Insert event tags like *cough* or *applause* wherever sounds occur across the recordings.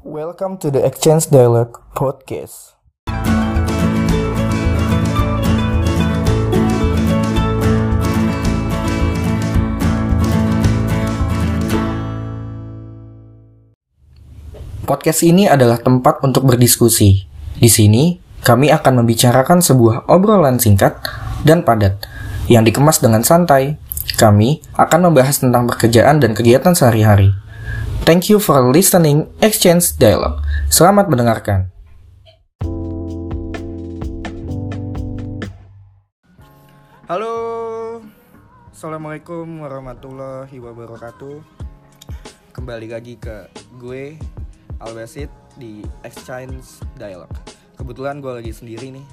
Welcome to the Exchange Dialogue Podcast. Podcast ini adalah tempat untuk berdiskusi. Di sini, kami akan membicarakan sebuah obrolan singkat dan padat yang dikemas dengan santai. Kami akan membahas tentang pekerjaan dan kegiatan sehari-hari. Thank you for listening Exchange Dialogue. Selamat mendengarkan. Halo, Assalamualaikum warahmatullahi wabarakatuh. Kembali lagi ke gue, Albasit, di Exchange Dialogue. Kebetulan gue lagi sendiri nih,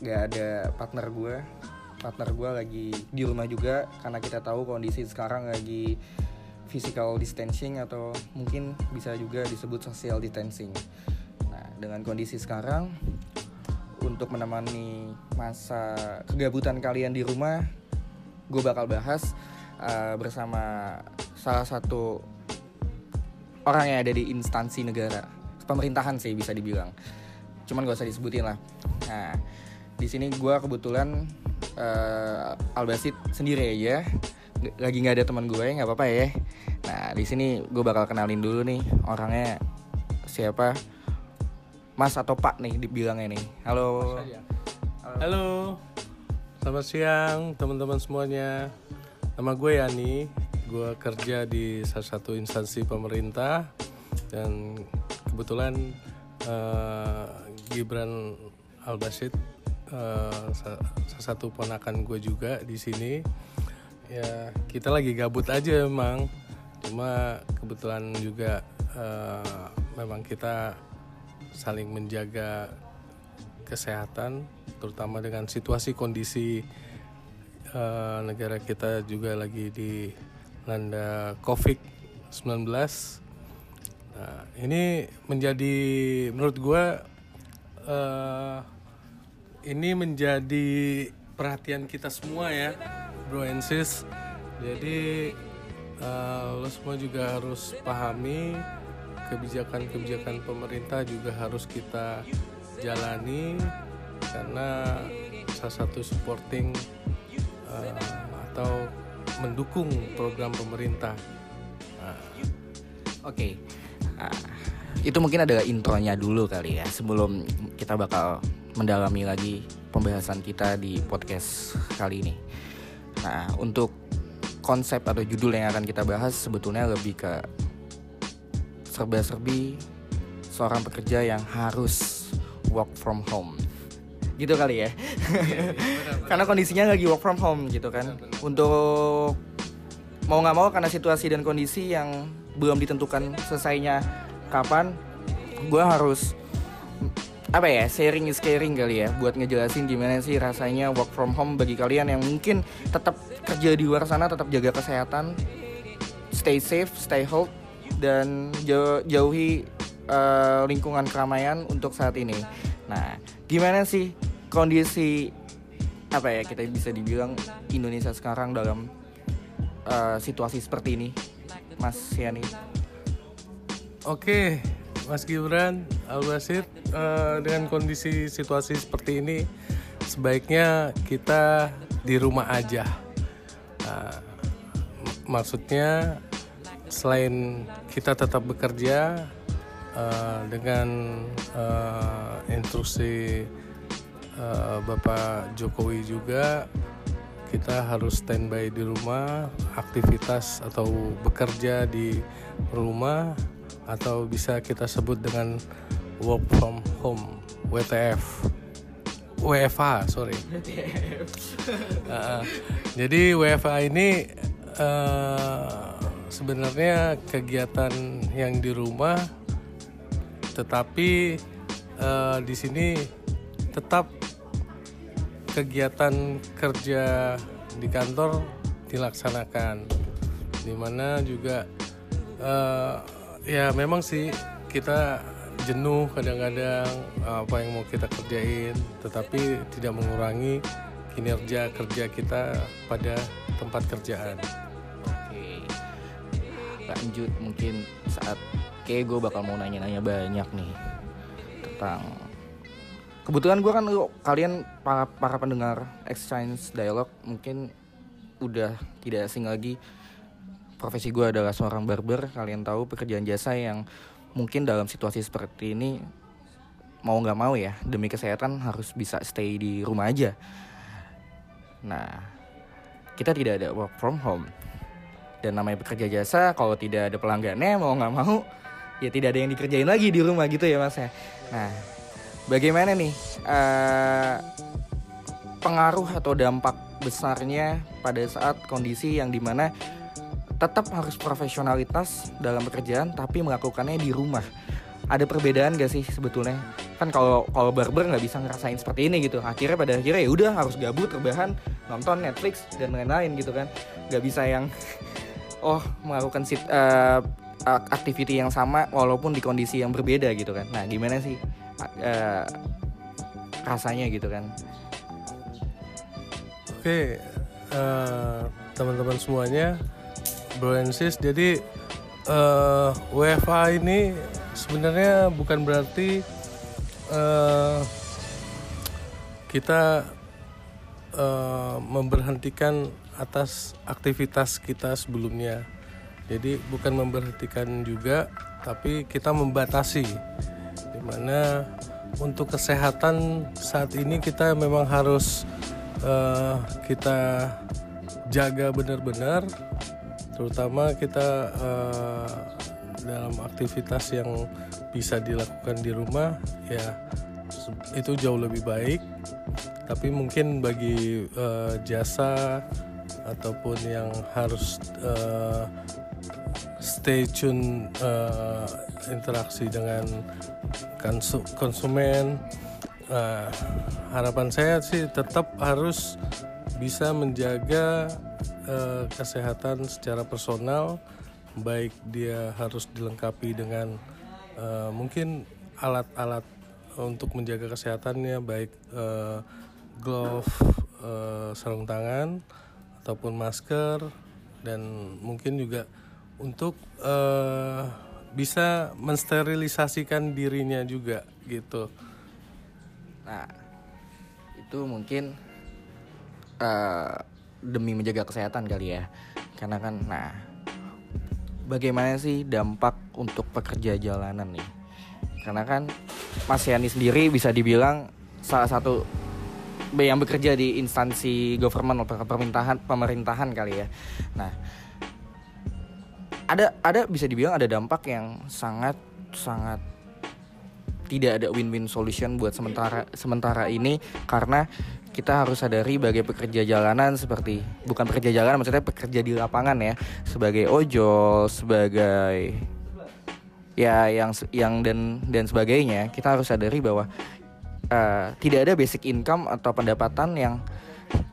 gak ada partner gue. Partner gue lagi di rumah juga, karena kita tahu kondisi sekarang lagi physical distancing atau mungkin bisa juga disebut social distancing. Nah, dengan kondisi sekarang, untuk menemani masa kegabutan kalian di rumah, gue bakal bahas uh, bersama salah satu orang yang ada di instansi negara, pemerintahan sih bisa dibilang. Cuman gak usah disebutin lah. Nah, di sini gue kebetulan uh, Albasit sendiri aja, lagi nggak ada teman gue, nggak apa-apa ya. Nah, di sini gue bakal kenalin dulu nih orangnya siapa Mas atau Pak nih dibilangnya nih. Halo. Halo, selamat siang teman-teman semuanya. Nama gue Yani, gue kerja di salah satu instansi pemerintah dan kebetulan eh, Gibran Albasid sa- salah satu ponakan gue juga di sini. Ya kita lagi gabut aja emang, cuma kebetulan juga eh, memang kita saling menjaga kesehatan terutama dengan situasi kondisi eh, negara kita juga lagi di landa COVID-19. Nah, ini menjadi menurut gue eh, ini menjadi perhatian kita semua ya, bro and sis. Jadi eh, lo semua juga harus pahami kebijakan-kebijakan pemerintah juga harus kita jalani karena salah satu supporting uh, atau mendukung program pemerintah. Nah, Oke. Ah, itu mungkin adalah intronya dulu kali ya sebelum kita bakal mendalami lagi pembahasan kita di podcast kali ini. Nah, untuk konsep atau judul yang akan kita bahas sebetulnya lebih ke serba-serbi seorang pekerja yang harus work from home. Gitu kali ya. *laughs* karena kondisinya lagi work from home gitu kan. Untuk mau nggak mau karena situasi dan kondisi yang belum ditentukan selesainya kapan, gue harus apa ya sharing is caring kali ya buat ngejelasin gimana sih rasanya work from home bagi kalian yang mungkin tetap kerja di luar sana tetap jaga kesehatan stay safe stay healthy dan jauh- jauhi eh, lingkungan keramaian untuk saat ini. Nah gimana sih kondisi apa ya kita bisa dibilang Indonesia sekarang dalam eh, situasi seperti ini Mas Yani? Oke, Mas Gibran Albasid eh, dengan kondisi situasi seperti ini sebaiknya kita di rumah aja. M- maksudnya selain kita tetap bekerja eh, dengan eh, instruksi eh, Bapak Jokowi juga kita harus standby di rumah, aktivitas atau bekerja di rumah atau bisa kita sebut dengan work from home WTF WFH sorry. Uh, *laughs* jadi WFH ini uh, sebenarnya kegiatan yang di rumah tetapi uh, di sini tetap kegiatan kerja di kantor dilaksanakan. Di mana juga eh, ya memang sih kita jenuh kadang-kadang apa yang mau kita kerjain tetapi tidak mengurangi kinerja kerja kita pada tempat kerjaan Oke. Lanjut mungkin saat Oke, gue bakal mau nanya-nanya banyak nih tentang kebetulan gue kan kalian para para pendengar exchange dialog mungkin udah tidak asing lagi profesi gue adalah seorang barber. Kalian tahu pekerjaan jasa yang mungkin dalam situasi seperti ini mau nggak mau ya demi kesehatan harus bisa stay di rumah aja. Nah kita tidak ada work from home. Dan namanya pekerja jasa kalau tidak ada pelanggannya mau nggak mau ya tidak ada yang dikerjain lagi di rumah gitu ya mas ya. Nah bagaimana nih uh, pengaruh atau dampak besarnya pada saat kondisi yang di mana tetap harus profesionalitas dalam pekerjaan tapi melakukannya di rumah. Ada perbedaan gak sih sebetulnya? Kan kalau kalau barber nggak bisa ngerasain seperti ini gitu. Akhirnya pada akhirnya ya udah harus gabut rebahan nonton Netflix dan lain-lain gitu kan. Nggak bisa yang *laughs* oh melakukan sit, uh, activity yang sama walaupun di kondisi yang berbeda gitu kan. Nah gimana sih uh, rasanya gitu kan? Oke uh, teman-teman semuanya bro jadi uh, WFA ini sebenarnya bukan berarti uh, kita uh, memberhentikan atas aktivitas kita sebelumnya. Jadi bukan memberhentikan juga tapi kita membatasi. Di mana untuk kesehatan saat ini kita memang harus uh, kita jaga benar-benar terutama kita uh, dalam aktivitas yang bisa dilakukan di rumah ya itu jauh lebih baik. Tapi mungkin bagi uh, jasa ataupun yang harus uh, stay tune uh, interaksi dengan konsumen uh, harapan saya sih tetap harus bisa menjaga uh, kesehatan secara personal baik dia harus dilengkapi dengan uh, mungkin alat-alat untuk menjaga kesehatannya baik uh, glove uh, sarung tangan ataupun masker dan mungkin juga untuk uh, bisa mensterilisasikan dirinya juga gitu. Nah, itu mungkin uh, demi menjaga kesehatan kali ya. Karena kan nah bagaimana sih dampak untuk pekerja jalanan nih? Karena kan Mas Yani sendiri bisa dibilang salah satu yang bekerja di instansi government pemerintahan pemerintahan kali ya. Nah, ada ada bisa dibilang ada dampak yang sangat sangat tidak ada win-win solution buat sementara sementara ini karena kita harus sadari bagi pekerja jalanan seperti bukan pekerja jalanan maksudnya pekerja di lapangan ya sebagai ojol sebagai ya yang yang dan dan sebagainya kita harus sadari bahwa uh, tidak ada basic income atau pendapatan yang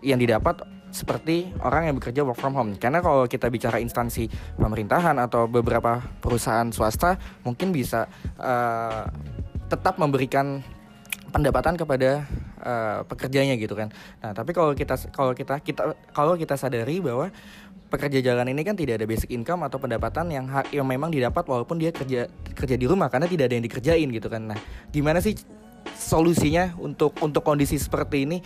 yang didapat seperti orang yang bekerja work from home. Karena kalau kita bicara instansi pemerintahan atau beberapa perusahaan swasta mungkin bisa uh, tetap memberikan pendapatan kepada uh, pekerjanya gitu kan. Nah, tapi kalau kita kalau kita kita kalau kita sadari bahwa pekerja jalan ini kan tidak ada basic income atau pendapatan yang yang memang didapat walaupun dia kerja kerja di rumah karena tidak ada yang dikerjain gitu kan. Nah, gimana sih solusinya untuk untuk kondisi seperti ini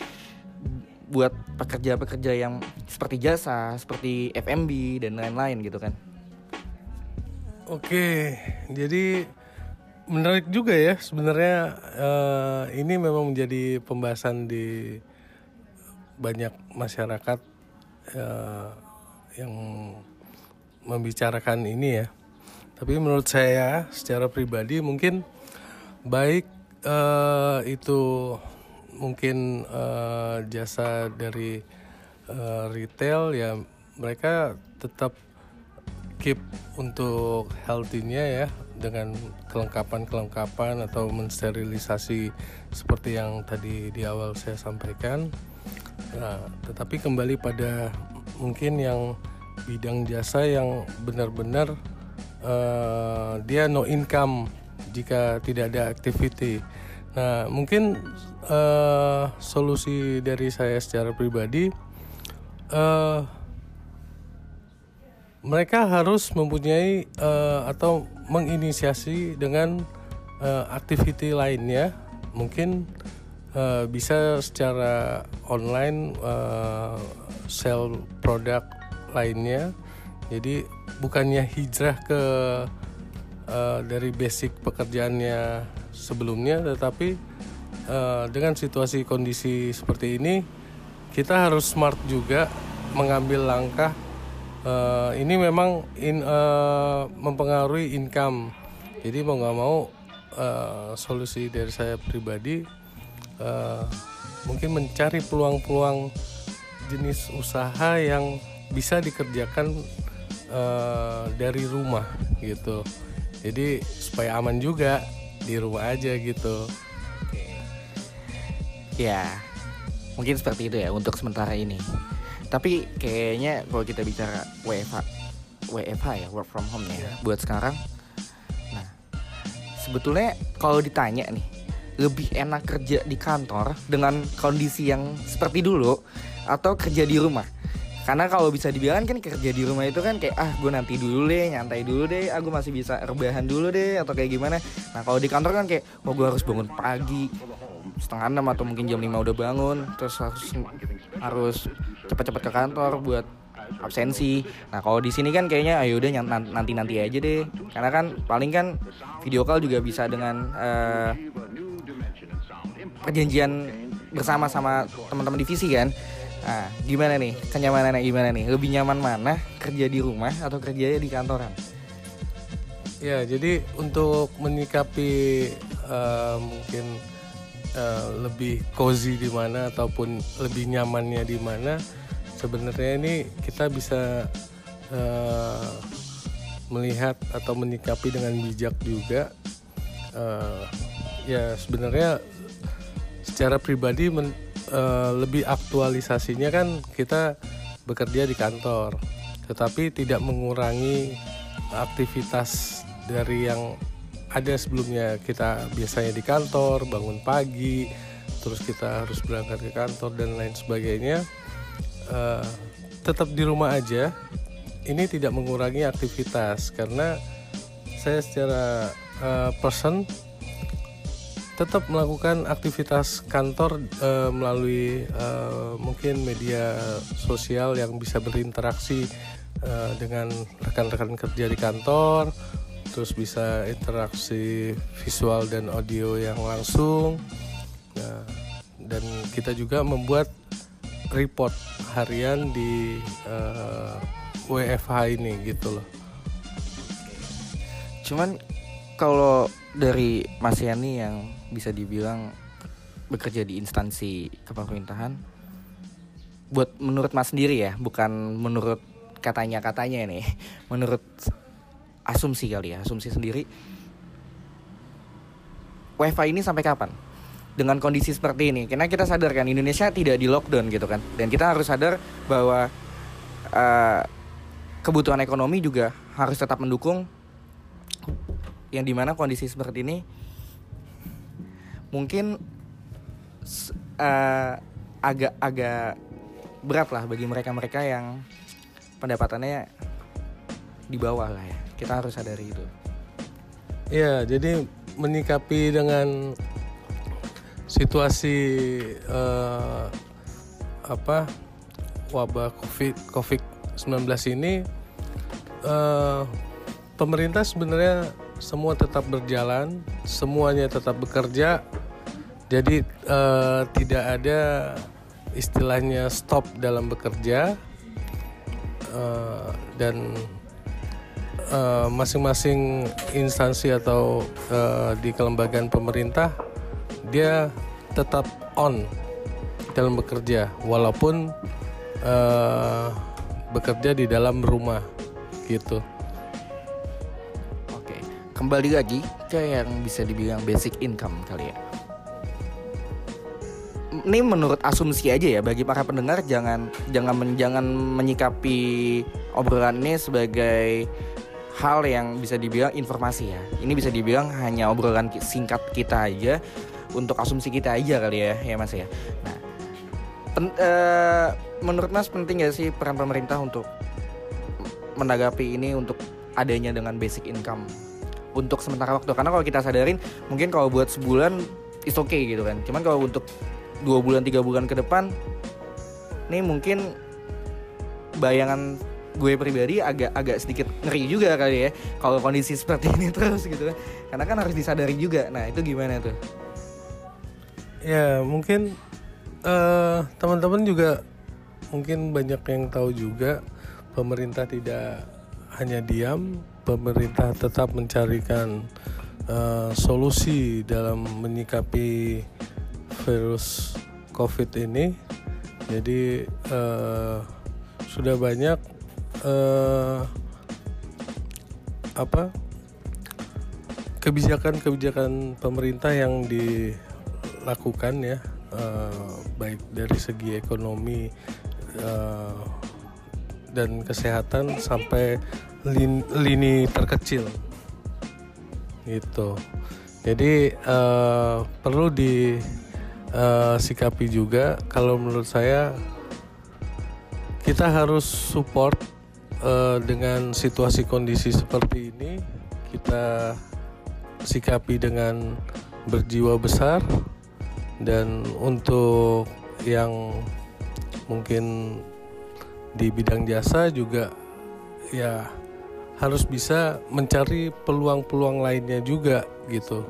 buat pekerja-pekerja yang seperti jasa, seperti FMB dan lain-lain gitu kan. Oke, jadi menarik juga ya sebenarnya uh, ini memang menjadi pembahasan di banyak masyarakat uh, yang membicarakan ini ya. Tapi menurut saya secara pribadi mungkin baik uh, itu mungkin uh, jasa dari uh, retail ya mereka tetap keep untuk healthy-nya ya dengan kelengkapan-kelengkapan atau mensterilisasi seperti yang tadi di awal saya sampaikan. Nah, tetapi kembali pada mungkin yang bidang jasa yang benar-benar uh, dia no income jika tidak ada activity. Nah, mungkin uh, solusi dari saya secara pribadi uh, mereka harus mempunyai uh, atau menginisiasi dengan uh, aktiviti lainnya. Mungkin uh, bisa secara online uh, sell produk lainnya. Jadi bukannya hijrah ke uh, dari basic pekerjaannya sebelumnya tetapi uh, dengan situasi kondisi seperti ini kita harus smart juga mengambil langkah uh, ini memang in, uh, mempengaruhi income. Jadi mau nggak mau uh, solusi dari saya pribadi uh, mungkin mencari peluang-peluang jenis usaha yang bisa dikerjakan uh, dari rumah gitu. Jadi supaya aman juga di rumah aja gitu. Ya, mungkin seperti itu ya untuk sementara ini tapi kayaknya kalau kita bicara WFH WFH ya work from home ya, yeah. buat sekarang nah sebetulnya kalau ditanya nih lebih enak kerja di kantor dengan kondisi yang seperti dulu atau kerja di rumah karena kalau bisa dibilang kan kerja di rumah itu kan kayak ah gue nanti dulu deh nyantai dulu deh aku ah, masih bisa rebahan dulu deh atau kayak gimana nah kalau di kantor kan kayak oh gue harus bangun pagi setengah enam atau mungkin jam lima udah bangun terus harus harus cepat-cepat ke kantor buat absensi. Nah kalau di sini kan kayaknya ayo udah nanti nanti aja deh. Karena kan paling kan video call juga bisa dengan uh, perjanjian bersama sama teman-teman divisi kan. Nah gimana nih kenyamanannya gimana nih? Lebih nyaman mana kerja di rumah atau kerja di kantoran? Ya jadi untuk menyikapi uh, mungkin uh, lebih cozy di mana ataupun lebih nyamannya di mana sebenarnya ini kita bisa uh, melihat atau menyikapi dengan bijak juga. Uh, ya sebenarnya secara pribadi men, uh, lebih aktualisasinya kan kita bekerja di kantor tetapi tidak mengurangi aktivitas dari yang ada sebelumnya kita biasanya di kantor bangun pagi terus kita harus berangkat ke kantor dan lain sebagainya. Uh, tetap di rumah aja. Ini tidak mengurangi aktivitas karena saya secara uh, person tetap melakukan aktivitas kantor uh, melalui uh, mungkin media sosial yang bisa berinteraksi uh, dengan rekan-rekan kerja di kantor terus bisa interaksi visual dan audio yang langsung. Nah, dan kita juga membuat report harian di uh, eh, WFH ini gitu loh. Cuman kalau dari Mas Yani yang bisa dibilang bekerja di instansi kepemerintahan buat menurut Mas sendiri ya bukan menurut katanya katanya nih *laughs* menurut asumsi kali ya, asumsi sendiri. WiFi ini sampai kapan? Dengan kondisi seperti ini, karena kita sadar kan Indonesia tidak di lockdown gitu kan, dan kita harus sadar bahwa uh, kebutuhan ekonomi juga harus tetap mendukung. Yang di mana kondisi seperti ini mungkin agak-agak uh, berat lah bagi mereka-mereka yang pendapatannya di bawah lah ya kita harus sadari itu. Ya jadi menyikapi dengan situasi uh, apa wabah covid covid 19 ini uh, pemerintah sebenarnya semua tetap berjalan semuanya tetap bekerja. Jadi uh, tidak ada istilahnya stop dalam bekerja. Uh, dan Eh, masing-masing uh, instansi atau uh, di kelembagaan pemerintah dia tetap on dalam bekerja walaupun uh, bekerja di dalam rumah gitu. Oke, kembali lagi ke yang bisa dibilang basic income kali ya. Ini menurut asumsi aja ya bagi para pendengar jangan jangan jangan menyikapi obrolan ini sebagai hal yang bisa dibilang informasi ya. Ini bisa dibilang hanya obrolan singkat kita aja untuk asumsi kita aja kali ya, ya Mas ya. Nah, pen, uh, menurut Mas penting gak sih peran pemerintah untuk menanggapi ini untuk adanya dengan basic income untuk sementara waktu karena kalau kita sadarin mungkin kalau buat sebulan is okay gitu kan cuman kalau untuk dua bulan tiga bulan ke depan nih mungkin bayangan gue pribadi agak agak sedikit ngeri juga kali ya kalau kondisi *laughs* seperti ini terus gitu. Kan karena kan harus disadari juga. Nah itu gimana tuh? Ya mungkin uh, teman-teman juga mungkin banyak yang tahu juga pemerintah tidak hanya diam pemerintah tetap mencarikan uh, solusi dalam menyikapi virus covid ini. Jadi uh, sudah banyak uh, apa? Kebijakan-kebijakan pemerintah yang dilakukan ya uh, baik dari segi ekonomi uh, dan kesehatan sampai lin, lini terkecil. Gitu. Jadi uh, perlu disikapi uh, juga. Kalau menurut saya kita harus support uh, dengan situasi kondisi seperti ini kita sikapi dengan berjiwa besar dan untuk yang mungkin di bidang jasa juga ya harus bisa mencari peluang-peluang lainnya juga gitu.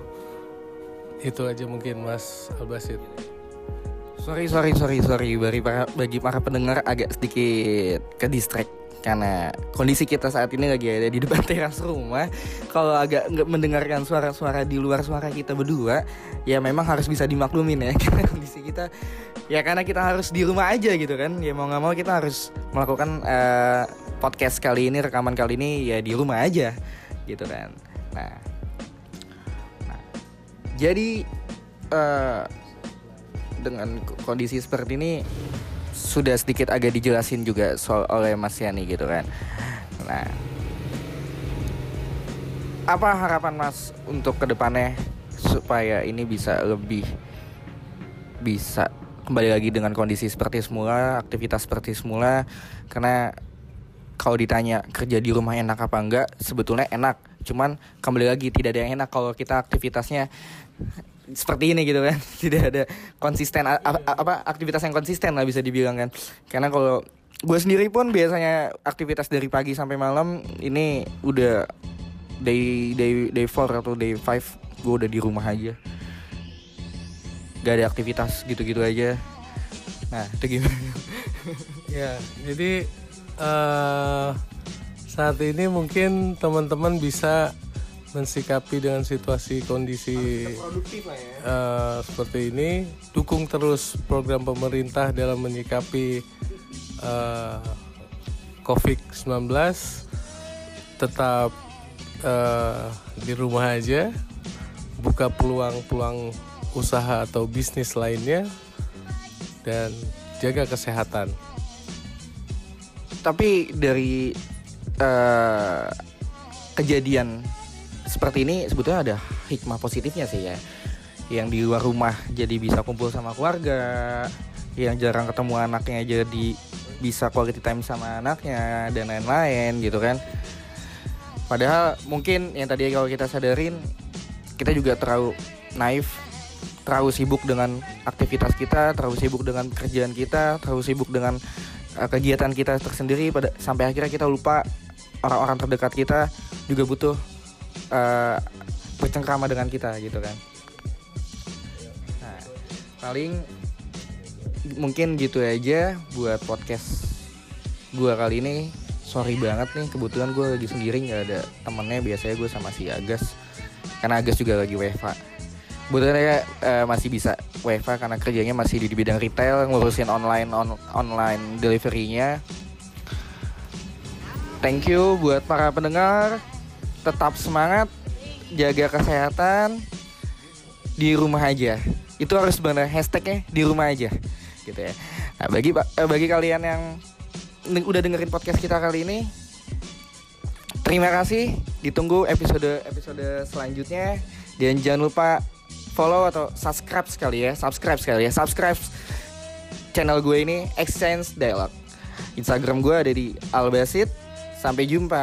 Itu aja mungkin Mas Albasit. Sorry sorry sorry sorry. Bagi para bagi para pendengar agak sedikit ke distract karena kondisi kita saat ini lagi ada di depan *laughs* teras rumah. Kalau agak nggak mendengarkan suara-suara di luar suara kita berdua, ya memang harus bisa dimaklumin ya *laughs* karena kondisi kita ya karena kita harus di rumah aja gitu kan. Ya mau nggak mau kita harus melakukan uh, podcast kali ini, rekaman kali ini ya di rumah aja gitu kan. Nah, nah jadi uh, dengan kondisi seperti ini sudah sedikit agak dijelasin juga soal oleh Mas Yani gitu kan. Nah, apa harapan Mas untuk ke depannya supaya ini bisa lebih bisa kembali lagi dengan kondisi seperti semula, aktivitas seperti semula karena kalau ditanya kerja di rumah enak apa enggak, sebetulnya enak. Cuman kembali lagi tidak ada yang enak kalau kita aktivitasnya seperti ini gitu kan. *laughs* Tidak ada konsisten apa aktivitas yang konsisten lah bisa dibilang kan. Karena kalau gue sendiri pun biasanya aktivitas dari pagi sampai malam ini udah day day day four atau day five gue udah di rumah aja. Gak ada aktivitas gitu-gitu aja. Nah itu gimana? *laughs* Ya jadi uh, saat ini mungkin teman-teman bisa mensikapi dengan situasi kondisi ya. uh, seperti ini dukung terus program pemerintah dalam menyikapi uh, COVID-19 tetap uh, di rumah aja buka peluang-peluang usaha atau bisnis lainnya dan jaga kesehatan tapi dari uh, kejadian seperti ini sebetulnya ada hikmah positifnya sih ya. Yang di luar rumah jadi bisa kumpul sama keluarga yang jarang ketemu anaknya jadi bisa quality time sama anaknya dan lain-lain gitu kan. Padahal mungkin yang tadi kalau kita sadarin kita juga terlalu naif terlalu sibuk dengan aktivitas kita terlalu sibuk dengan kerjaan kita terlalu sibuk dengan uh, kegiatan kita tersendiri. Pada sampai akhirnya kita lupa orang-orang terdekat kita juga butuh uh, bercengkrama dengan kita gitu kan. Nah paling mungkin gitu aja buat podcast gue kali ini. Sorry banget nih kebetulan gue lagi sendiri nggak ada temennya. Biasanya gue sama si Agas karena Agas juga lagi WFA Kebetulan uh, masih bisa WFA karena kerjanya masih di, di bidang retail ngurusin online on, online deliverynya. Thank you buat para pendengar tetap semangat, jaga kesehatan, di rumah aja. Itu harus benar hashtagnya di rumah aja, gitu ya. Nah, bagi eh, bagi kalian yang udah dengerin podcast kita kali ini, terima kasih. Ditunggu episode episode selanjutnya dan jangan lupa follow atau subscribe sekali ya, subscribe sekali ya, subscribe channel gue ini Exchange Dialog. Instagram gue ada di Albasit Sampai jumpa.